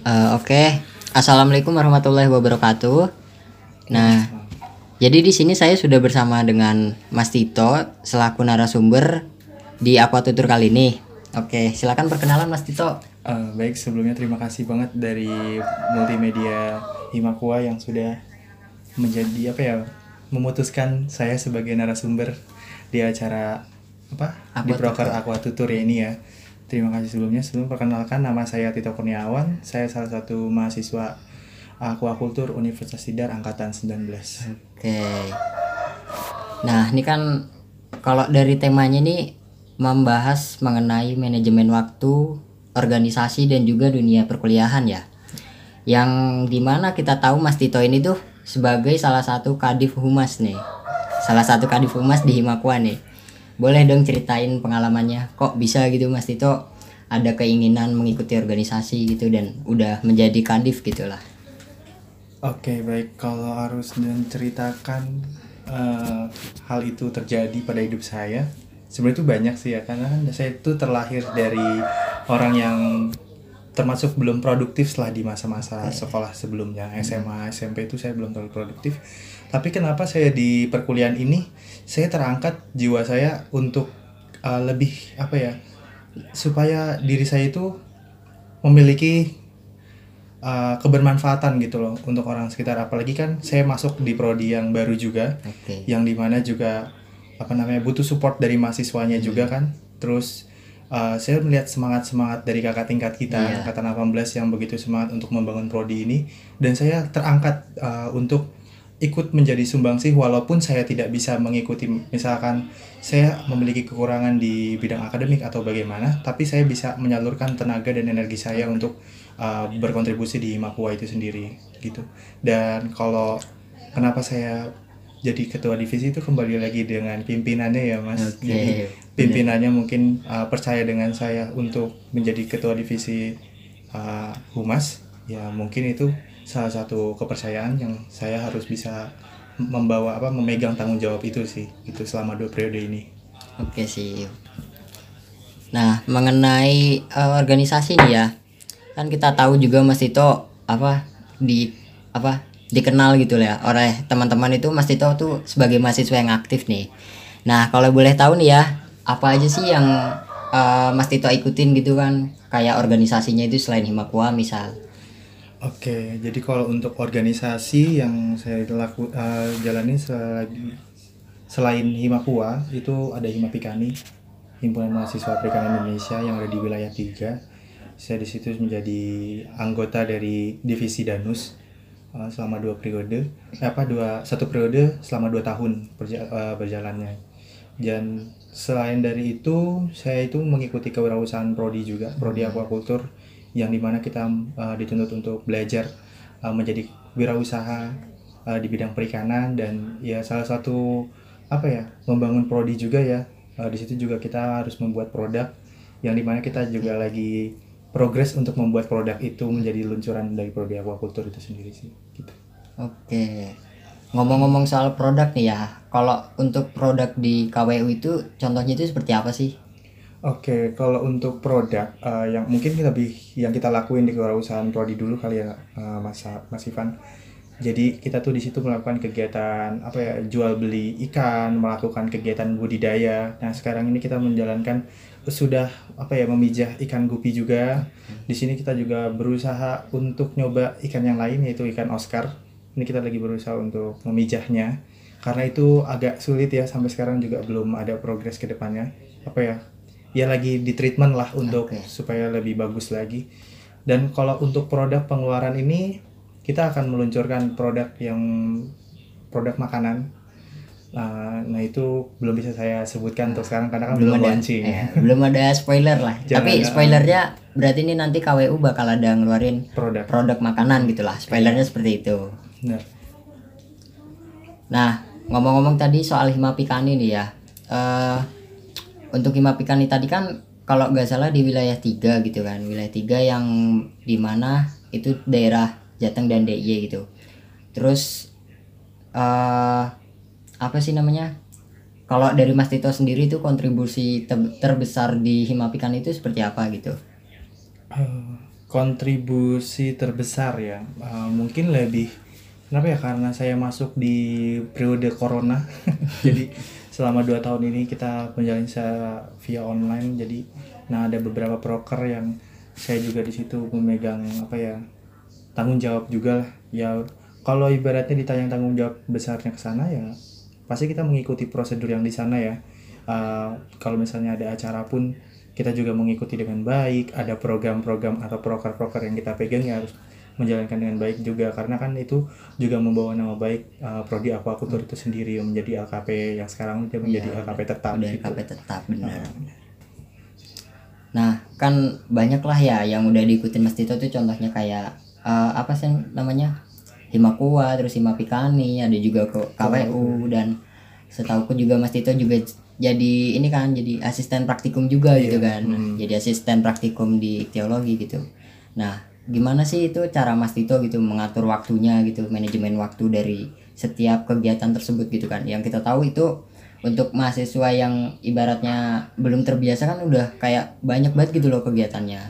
Eh, Oke, assalamualaikum warahmatullahi wabarakatuh. Nah, jadi di sini saya sudah bersama dengan Mas Tito selaku narasumber di Aquatutur kali ini. Oke, silakan perkenalan Mas Tito. Eh, baik, sebelumnya terima kasih banget dari multimedia Himakua yang sudah menjadi apa ya memutuskan saya sebagai narasumber di acara apa di Aquatutur. proker Aquatutur ya ini ya. Terima kasih sebelumnya. Sebelum perkenalkan nama saya Tito Kurniawan. Saya salah satu mahasiswa Aquakultur Universitas Tidar angkatan 19. Oke. Nah, ini kan kalau dari temanya ini membahas mengenai manajemen waktu, organisasi dan juga dunia perkuliahan ya. Yang di mana kita tahu Mas Tito ini tuh sebagai salah satu kadif humas nih. Salah satu kadif humas di Himakua nih. Boleh dong ceritain pengalamannya. Kok bisa gitu Mas Tito ada keinginan mengikuti organisasi gitu dan udah menjadi kadif gitu lah. Oke, baik. Kalau harus menceritakan eh, hal itu terjadi pada hidup saya, sebenarnya itu banyak sih ya, karena kan saya itu terlahir dari orang yang termasuk belum produktif setelah di masa-masa sekolah sebelumnya, SMA, SMP itu saya belum terlalu produktif. Tapi kenapa saya di perkuliahan ini, saya terangkat jiwa saya untuk eh, lebih apa ya, supaya diri saya itu memiliki uh, kebermanfaatan gitu loh untuk orang sekitar. Apalagi kan saya masuk di prodi yang baru juga Oke. yang di mana juga apa namanya butuh support dari mahasiswanya juga kan. Terus uh, saya melihat semangat semangat dari kakak tingkat kita Iya. angkatan 18 yang begitu semangat untuk membangun prodi ini. Dan saya terangkat uh, untuk ikut menjadi sumbangsih walaupun saya tidak bisa mengikuti misalkan saya memiliki kekurangan di bidang akademik atau bagaimana tapi saya bisa menyalurkan tenaga dan energi saya untuk uh, berkontribusi di Makua itu sendiri gitu. Dan kalau kenapa saya jadi ketua divisi itu kembali lagi dengan pimpinannya ya mas Oke. jadi pimpinannya mungkin uh, percaya dengan saya untuk menjadi ketua divisi uh, humas ya mungkin itu salah satu kepercayaan yang saya harus bisa membawa apa memegang tanggung jawab itu sih itu selama dua periode ini Oke sih. Nah mengenai eh, organisasi nih ya, kan kita tahu juga Mas Tito apa di apa dikenal gitu ya oleh teman-teman itu Mas Tito tuh sebagai mahasiswa yang aktif nih. Nah kalau boleh tahu nih ya, apa aja sih yang eh, Mas Tito ikutin gitu kan? Kayak organisasinya itu selain Himakua misal. Oke, jadi kalau untuk organisasi yang saya laku, eh, jalani selagi, selain Himakua itu ada Himapikani, Himpunan Mahasiswa Perikanan Indonesia yang ada di wilayah 3. Saya di situ menjadi anggota dari divisi Danus eh, selama dua periode, eh, apa dua satu periode selama dua tahun berja- eh, berjalannya. Dan selain dari itu, saya itu mengikuti kewirausahaan prodi juga, prodi aquaculture yang di mana kita uh, dituntut untuk belajar uh, menjadi wirausaha uh, di bidang perikanan dan ya salah satu apa ya membangun prodi juga ya Uh, di situ juga kita harus membuat produk yang di mana kita juga lagi progres untuk membuat produk itu menjadi luncuran dari prodi aquaculture itu sendiri sih gitu. Oke. Ngomong-ngomong soal produk nih ya, kalau untuk produk di KWU itu contohnya itu seperti apa sih? Oke, kalau untuk produk eh, yang mungkin lebih yang kita lakuin di kewirausahaan prodi dulu kali ya, eh, Mas Mas Ivan. Jadi kita tuh di situ melakukan kegiatan apa ya jual beli ikan, melakukan kegiatan budidaya. Nah sekarang ini kita menjalankan sudah apa ya memijah ikan gupi juga. Di sini kita juga berusaha untuk nyoba ikan yang lain yaitu ikan Oscar. Ini kita lagi berusaha untuk memijahnya karena itu agak sulit ya sampai sekarang juga belum ada progres ke depannya. Apa ya? Ya lagi di treatment lah untuk Oke. supaya lebih bagus lagi. Dan kalau untuk produk pengeluaran ini kita akan meluncurkan produk yang produk makanan. Nah, nah itu belum bisa saya sebutkan untuk sekarang karena kan belum, ada launching. eh, belum ada spoiler lah Jangan, tapi spoilernya berarti ini nanti KWU bakal ada ngeluarin Produk. produk makanan gitulah spoilernya seperti itu Benar. nah ngomong-ngomong tadi soal himapikani nih ya eh untuk himapikani tadi kan kalau nggak salah di wilayah tiga gitu kan wilayah tiga yang di mana itu daerah Jateng dan DIY gitu. Terus eh apa sih namanya? Kalau dari Mas Tito sendiri itu kontribusi te- terbesar di Himapikan itu seperti apa gitu? Eh, kontribusi terbesar ya? Uh, mungkin lebih kenapa ya? Karena saya masuk di periode corona. Jadi selama dua tahun ini kita menjalani saya via online. Jadi nah ada beberapa broker yang saya juga di situ memegang apa ya tanggung jawab juga lah. Ya kalau ibaratnya ditanya tanggung jawab besarnya ke sana ya pasti kita mengikuti prosedur yang di sana ya. Uh, kalau misalnya ada acara pun kita juga mengikuti dengan baik. Ada program-program atau proker-proker yang kita pegang ya harus menjalankan dengan baik juga. Karena kan itu juga membawa nama baik uh, prodi aquaculture itu sendiri yang menjadi LKP yang sekarang dia menjadi Iya, LKP tetap udah gitu. LKP tetap benar. Nah kan banyak lah ya yang udah diikutin Mas Tito tuh contohnya kayak eh, apa sih namanya? Himakua terus Himapikani ada juga ke KWU dan setauku juga Mas Tito juga jadi ini kan jadi asisten praktikum juga gitu kan. Hmm. jadi asisten praktikum di teologi gitu. Nah gimana sih itu cara Mas Tito gitu mengatur waktunya gitu manajemen waktu dari setiap kegiatan tersebut gitu kan? Yang kita tahu itu untuk mahasiswa yang ibaratnya belum terbiasa kan udah kayak banyak banget gitu loh kegiatannya.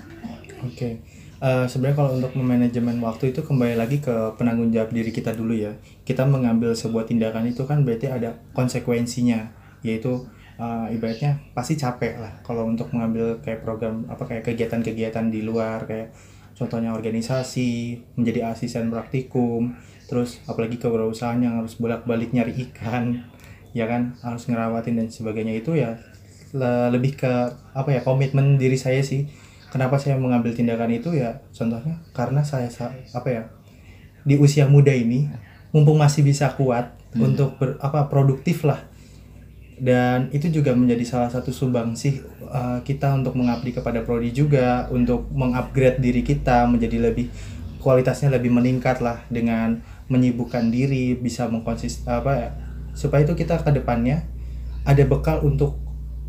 Oke, Eh, sebenarnya kalau untuk memanajemen waktu itu kembali lagi ke penanggung jawab diri kita dulu ya. Kita mengambil sebuah tindakan itu kan berarti ada konsekuensinya, yaitu eh, ibaratnya pasti capek lah kalau untuk mengambil kayak program apa kayak kegiatan-kegiatan di luar kayak contohnya organisasi, menjadi asisten praktikum, terus apalagi kewirausahaan yang harus bolak-balik nyari ikan, ya kan harus ngerawatin dan sebagainya itu ya le- lebih ke apa ya komitmen diri saya sih kenapa saya mengambil tindakan itu? Ya contohnya karena saya sa- apa ya di usia muda ini mumpung masih bisa kuat untuk ber, apa produktif lah. Dan itu juga menjadi salah satu sumbangsih uh, kita untuk mengabdi kepada prodi juga untuk mengupgrade diri kita menjadi lebih kualitasnya lebih meningkat lah dengan menyibukkan diri bisa mengkonsis apa ya supaya itu kita ke depannya ada bekal untuk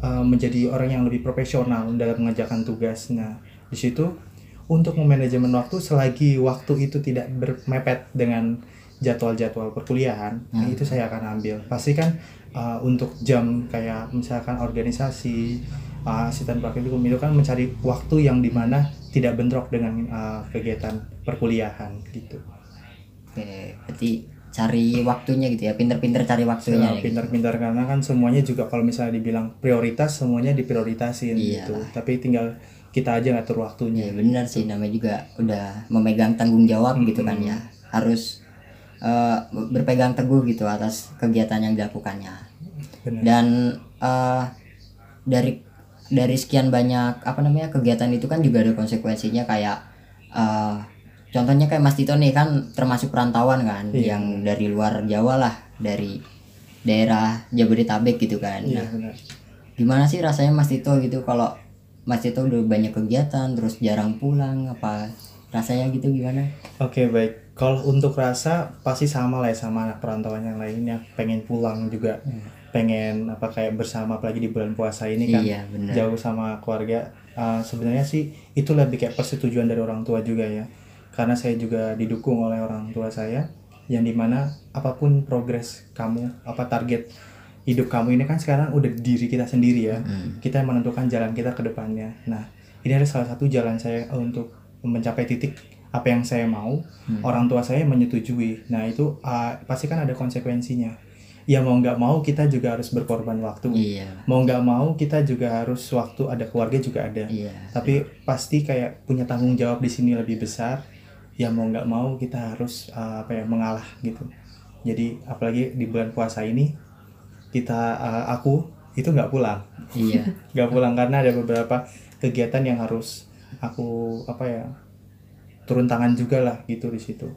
uh, menjadi orang yang lebih profesional dalam mengerjakan tugas. Nah, di situ untuk memanajemen waktu selagi waktu itu tidak bermepet dengan jadwal-jadwal perkuliahan, nah, itu saya akan ambil. Pasti kan uh, untuk jam kayak misalkan organisasi, uh, asisten praktikum itu kan mencari waktu yang di mana tidak bentrok dengan uh, kegiatan perkuliahan gitu. Oke, berarti cari waktunya gitu ya pinter-pinter cari waktunya Ya, ya gitu. pintar-pintar karena kan semuanya juga kalau misalnya dibilang prioritas semuanya diprioritasin Iya gitu. Tapi tinggal kita aja ngatur waktunya. Ya benar sih namanya juga udah memegang tanggung jawab gitu kan ya. Harus eh, berpegang teguh gitu atas kegiatan yang dilakukannya. Benar. Dan eh, dari dari sekian banyak apa namanya kegiatan itu kan juga ada konsekuensinya kayak eh, contohnya kayak Mas Tito nih kan termasuk perantauan kan Iya. yang dari luar Jawa lah, dari daerah Jabodetabek gitu kan. Iya Nah, benar. gimana sih rasanya Mas Tito gitu kalau Mas Tito udah banyak kegiatan terus jarang pulang apa rasanya gitu gimana? Oke baik. Kalau untuk rasa pasti sama lah ya sama anak perantauan yang lainnya. Pengen pulang juga. Pengen apa kayak bersama apalagi di bulan puasa ini kan. Iya benar. Jauh sama keluarga. Uh, Sebenarnya sih itu lebih kayak persetujuan dari orang tua juga ya. Karena saya juga didukung oleh orang tua saya. Yang di mana apa pun progres kamu, apa target hidup kamu ini kan sekarang udah di diri kita sendiri ya. Hmm. Kita yang menentukan jalan kita ke depannya. Nah, ini adalah salah satu jalan saya untuk mencapai titik apa yang saya mau. Orang tua saya menyetujui. Nah, itu uh, pasti kan ada konsekuensinya. Ya mau nggak mau kita juga harus berkorban waktu. Iya. Mau nggak mau kita juga harus waktu ada keluarga juga ada. Iya. Tapi pasti kayak punya tanggung jawab di sini lebih besar. Ya mau nggak mau kita harus uh, apa ya mengalah gitu. Jadi apalagi di bulan puasa ini kita uh, aku itu nggak pulang Iya. nggak pulang karena ada beberapa kegiatan yang harus aku apa ya turun tangan juga lah gitu di situ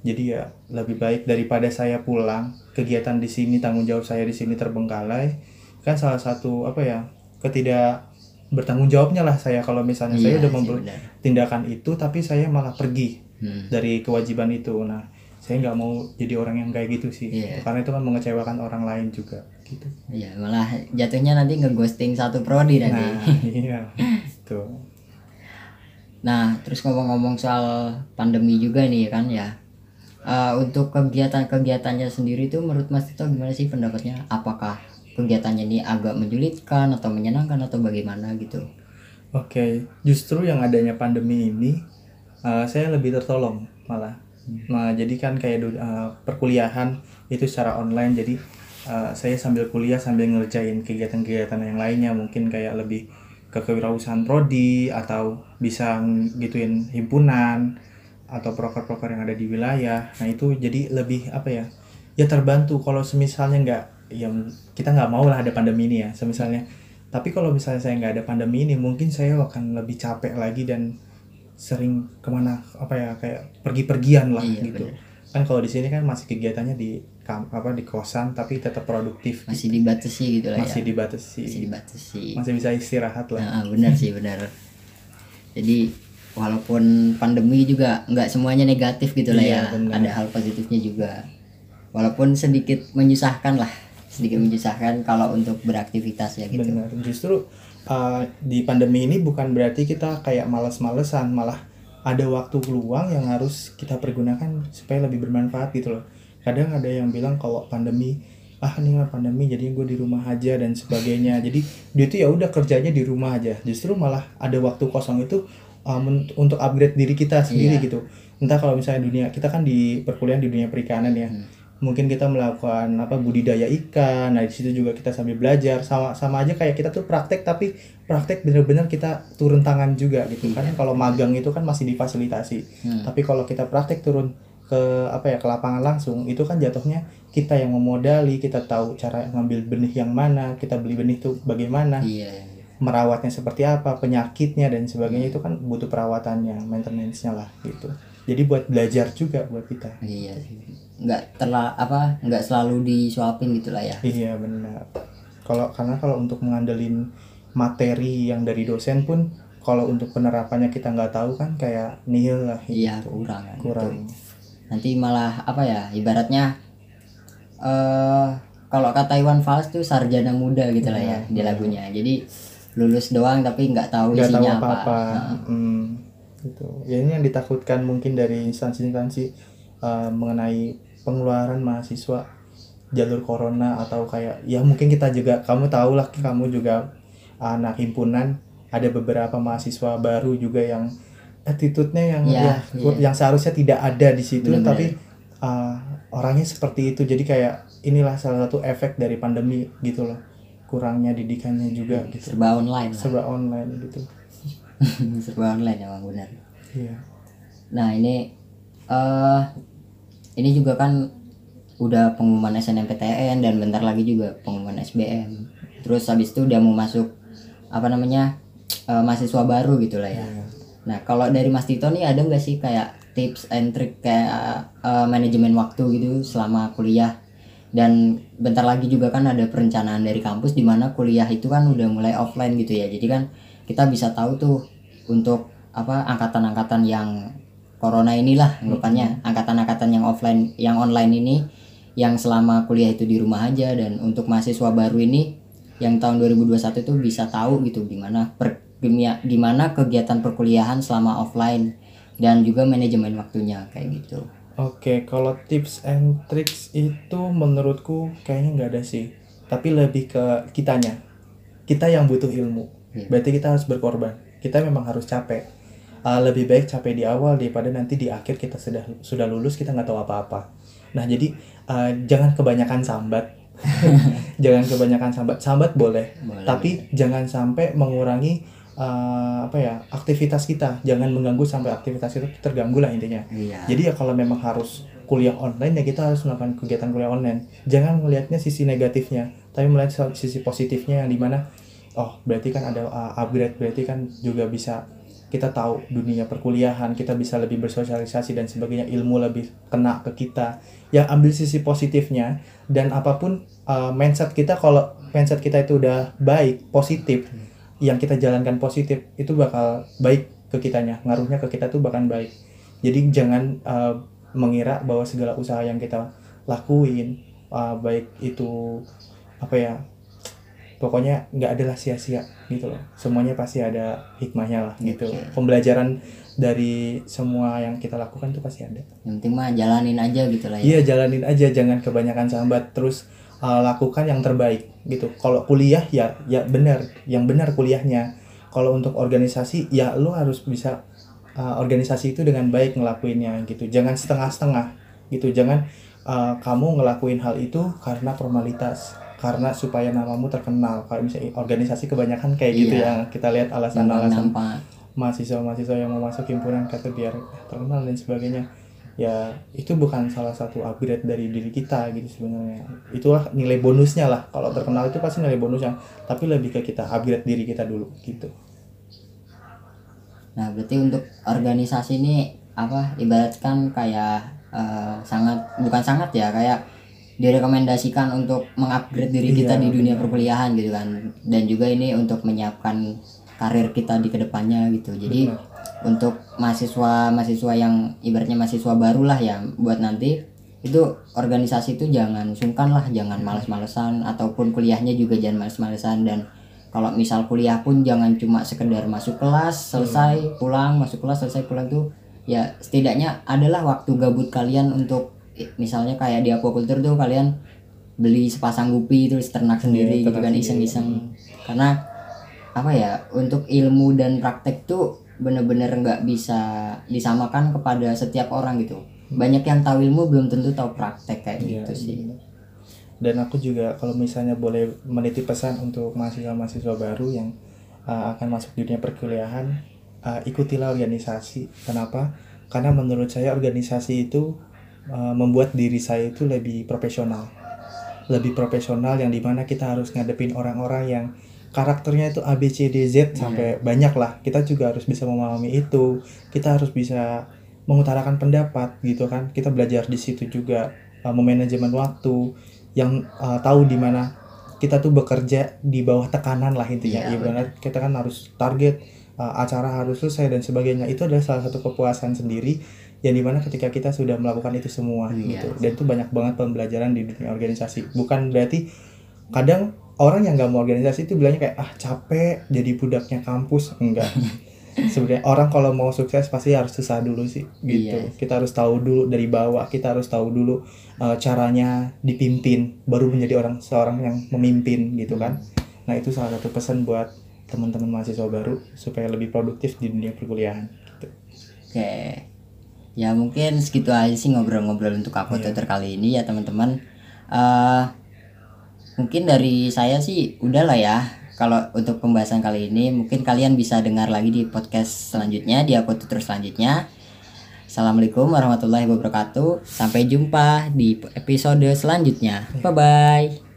jadi ya lebih baik daripada saya pulang kegiatan di sini tanggung jawab saya di sini terbengkalai kan salah satu apa ya ketidak bertanggung jawabnya lah saya kalau misalnya saya Iya udah sih, membuat benar. tindakan itu tapi saya malah pergi Hmm. dari kewajiban itu nah saya nggak mau jadi orang yang kayak gitu sih Iya. karena itu kan mengecewakan orang lain juga gitu Iya, malah jatuhnya nanti ngeghosting satu prodi nanti. nah iya tuh Nah, terus ngomong-ngomong soal pandemi juga nih kan ya. Eh, untuk kegiatan-kegiatannya sendiri tuh menurut Mas Tito gimana sih pendapatnya? Apakah kegiatannya ini agak menyulitkan atau menyenangkan atau bagaimana gitu? Oke, justru yang adanya pandemi ini uh, saya lebih tertolong malah. Nah jadi kan kayak uh, perkuliahan itu secara online jadi uh, saya sambil kuliah sambil ngerjain kegiatan-kegiatan yang lainnya. Mungkin kayak lebih ke kewirausahaan prodi atau bisa gituin himpunan atau proker-proker yang ada di wilayah. Nah itu jadi lebih apa ya ya terbantu. Kalau semisalnya nggak ya kita nggak mau lah ada pandemi ini ya semisalnya. Tapi kalau misalnya saya nggak ada pandemi ini mungkin saya akan lebih capek lagi dan sering ke mana apa ya kayak pergi-pergian lah Iya, gitu. bener. kan kalau di sini kan masih kegiatannya di kam- apa di kosan tapi tetap produktif masih dibatasi gitu lah masih ya dibatasi. Masih dibatasi. Masih bisa istirahat lah. Nah, benar sih benar. Jadi walaupun pandemi juga nggak semuanya negatif gitu lah Iya, ya. benar. ada hal positifnya juga. Walaupun sedikit menyusahkan lah. Sedikit menyusahkan kalau untuk beraktivitas ya gitu. Benar. Justru uh, di pandemi ini bukan berarti kita kayak males-malesan malah ada waktu luang yang harus kita pergunakan supaya lebih bermanfaat gitu loh. Kadang ada yang bilang kalau pandemi ah ini nggak pandemi jadi gue di rumah aja dan sebagainya. Jadi dia tuh ya udah kerjanya di rumah aja. Justru malah ada waktu kosong itu men- untuk upgrade diri kita sendiri Iya. gitu. Entah kalau misalnya dunia kita kan di perkuliahan di dunia perikanan ya. Hmm. Mungkin kita melakukan apa budidaya ikan. Nah di situ juga kita sambil belajar. Sama sama aja kayak kita tuh praktek tapi praktek bener-bener kita turun tangan juga gitu kan. Kalau magang itu kan masih difasilitasi. Hmm. tapi kalau kita praktek turun ke apa ya ke lapangan langsung itu kan jatuhnya kita yang memodali kita tahu cara ngambil benih yang mana kita beli benih tuh bagaimana iya merawatnya seperti apa penyakitnya dan sebagainya. Itu kan butuh perawatannya maintenance-nya lah gitu jadi buat belajar juga buat kita iya nggak terla apa nggak selalu disuapin gitu lah ya Iya benar. Kalau karena kalau untuk mengandelin materi yang dari dosen pun kalau untuk penerapannya kita nggak tahu kan kayak nihil lah. iya gitu. kurang kan kurang. nanti malah apa ya ibaratnya eh kalau kata Iwan Fals tuh sarjana muda gitu lah ya di lagunya jadi lulus doang tapi nggak tahu Nggak tahu isinya apa-apa. Hmm, gitu. Ya ini yang ditakutkan mungkin dari instansi-instansi eh, mengenai pengeluaran mahasiswa jalur corona atau kayak ya mungkin kita juga kamu tahu lah kamu juga anak himpunan ada beberapa mahasiswa baru juga yang attitude-nya yang Ya, ya, iya. yang seharusnya tidak ada di situ Benar-benar. tapi uh, orangnya seperti itu jadi kayak inilah salah satu efek dari pandemi gitu loh kurangnya didikannya juga gitu serba online serba online gitu serba online emang benar iya. Nah ini eh ini juga kan udah pengumuman SNMPTN dan bentar lagi juga pengumuman SBM terus habis itu udah mau masuk apa namanya eh, mahasiswa baru gitu lah ya. Iya. nah kalau dari Mas Tito nih ada nggak sih kayak tips and trick kayak eh, manajemen waktu gitu selama kuliah? Dan bentar lagi juga kan ada perencanaan dari kampus di mana kuliah itu kan udah mulai offline gitu ya. Jadi kan kita bisa tahu tuh untuk apa angkatan-angkatan yang corona inilah anggapannya angkatan-angkatan yang offline yang online ini yang selama kuliah itu di rumah aja dan untuk mahasiswa baru ini yang tahun 2021 itu bisa tahu gitu gimana per gimana kegiatan perkuliahan selama offline dan juga manajemen waktunya kayak gitu Oke, kalau tips and tricks itu menurutku kayaknya nggak ada sih. Tapi lebih ke kitanya. Kita yang butuh ilmu. Iya. Berarti kita harus berkorban. Kita memang harus capek. Uh, lebih baik capek di awal daripada nanti di akhir kita sudah sudah lulus kita nggak tahu apa-apa. Nah jadi uh, jangan kebanyakan sambat. jangan kebanyakan sambat. Sambat boleh, Boleh. tapi jangan sampai mengurangi uh, apa ya aktivitas kita. Jangan mengganggu sampai aktivitas itu terganggu lah intinya. iya Jadi ya kalau memang harus kuliah online ya kita harus melakukan kegiatan kuliah online. Jangan melihatnya sisi negatifnya, tapi melihat sisi positifnya yang di mana oh berarti kan ada uh, upgrade, berarti kan juga bisa kita tahu dunia perkuliahan, kita bisa lebih bersosialisasi dan sebagainya, ilmu lebih kena ke kita. Yang ambil sisi positifnya dan apa pun uh, mindset kita kalau mindset kita itu udah baik, positif, yang kita jalankan positif itu bakal baik ke kitanya, ngaruhnya ke kita tuh bahkan baik. Jadi jangan uh, mengira bahwa segala usaha yang kita lakuin uh, baik itu apa ya pokoknya nggak adalah sia-sia gitu loh. Semuanya pasti ada hikmahnya lah gitu. Oke. pembelajaran dari semua yang kita lakukan tuh pasti ada. Yang penting mah jalanin aja gitu lah ya. Iya jalanin aja. Jangan kebanyakan sambat. Terus uh, lakukan yang terbaik gitu. Kalau kuliah ya ya benar. Yang benar kuliahnya. Kalau untuk organisasi ya lo harus bisa uh, organisasi itu dengan baik ngelakuinnya gitu. Jangan setengah-setengah gitu. Jangan uh, kamu ngelakuin hal itu karena formalitas karena supaya namamu terkenal. Kalau misalnya organisasi kebanyakan kayak gitu Iya. ya kita lihat Yang alasan-alasan mahasiswa-mahasiswa yang mau masuk himpunan kata biar terkenal dan sebagainya. Ya itu bukan salah satu upgrade dari diri kita gitu sebenarnya. Itulah nilai bonusnya lah. Kalau terkenal itu pasti nilai bonusnya. Tapi lebih ke kita upgrade diri kita dulu gitu. Nah, berarti untuk organisasi ini apa ibaratkan kayak eh, sangat bukan sangat ya kayak direkomendasikan untuk mengupgrade diri kita Iya, di dunia perkuliahan gitu kan. Dan juga ini untuk menyiapkan karir kita di ke depannya gitu. Jadi Benar. untuk mahasiswa mahasiswa yang ibaratnya mahasiswa baru lah ya buat nanti itu organisasi itu jangan sungkan lah jangan males-malesan. Ataupun kuliahnya juga jangan males-malesan. Dan kalau misal kuliah pun jangan cuma sekedar masuk kelas selesai pulang masuk kelas selesai pulang tuh ya setidaknya adalah waktu gabut kalian untuk misalnya kayak di aquaculture tuh kalian beli sepasang gupi terus ternak sendiri gitu ternak kan iseng-iseng. Karena apa ya untuk ilmu dan praktek tuh bener-bener nggak bisa disamakan kepada setiap orang gitu. Banyak yang tahu ilmu belum tentu tahu praktek kayak Iya, gitu sih. benar. dan aku juga kalau misalnya boleh menitip pesan untuk mahasiswa-mahasiswa baru yang uh, akan masuk dunia perkuliahan uh, ikutilah organisasi. Kenapa? Karena menurut saya organisasi itu uh, membuat diri saya itu lebih profesional. Lebih profesional yang di mana kita harus ngadepin orang-orang yang karakternya itu A B C D Z sampai banyak lah. Kita juga harus bisa memahami itu. Kita harus bisa mengutarakan pendapat gitu kan. Kita belajar di situ juga uh, memanajemen waktu yang uh, tahu di mana kita tuh bekerja di bawah tekanan lah intinya. Iya, ibarat kita kan harus target uh, acara harus selesai dan sebagainya. Itu adalah salah satu kepuasan sendiri yang di mana ketika kita sudah melakukan itu semua Iya. gitu. Dan itu banyak banget pembelajaran di dunia organisasi. Bukan berarti kadang orang yang nggak mau organisasi itu bilangnya kayak ah capek jadi budaknya kampus. Enggak. Sebenarnya orang kalau mau sukses pasti harus susah dulu sih gitu. Iya. kita harus tahu dulu dari bawah kita harus tahu dulu uh, caranya dipimpin baru menjadi orang seorang yang memimpin gitu kan. Nah itu salah satu pesan buat teman-teman mahasiswa baru supaya lebih produktif di dunia perkuliahan gitu. oke ya mungkin segitu aja sih ngobrol-ngobrol untuk aku Iya. tutor kali ini ya teman-teman. Eh mungkin dari saya sih udah lah ya. Kalau untuk pembahasan kali ini mungkin kalian bisa dengar lagi di podcast selanjutnya di aku tutor selanjutnya. Assalamualaikum warahmatullahi wabarakatuh. Sampai jumpa di episode selanjutnya. Bye bye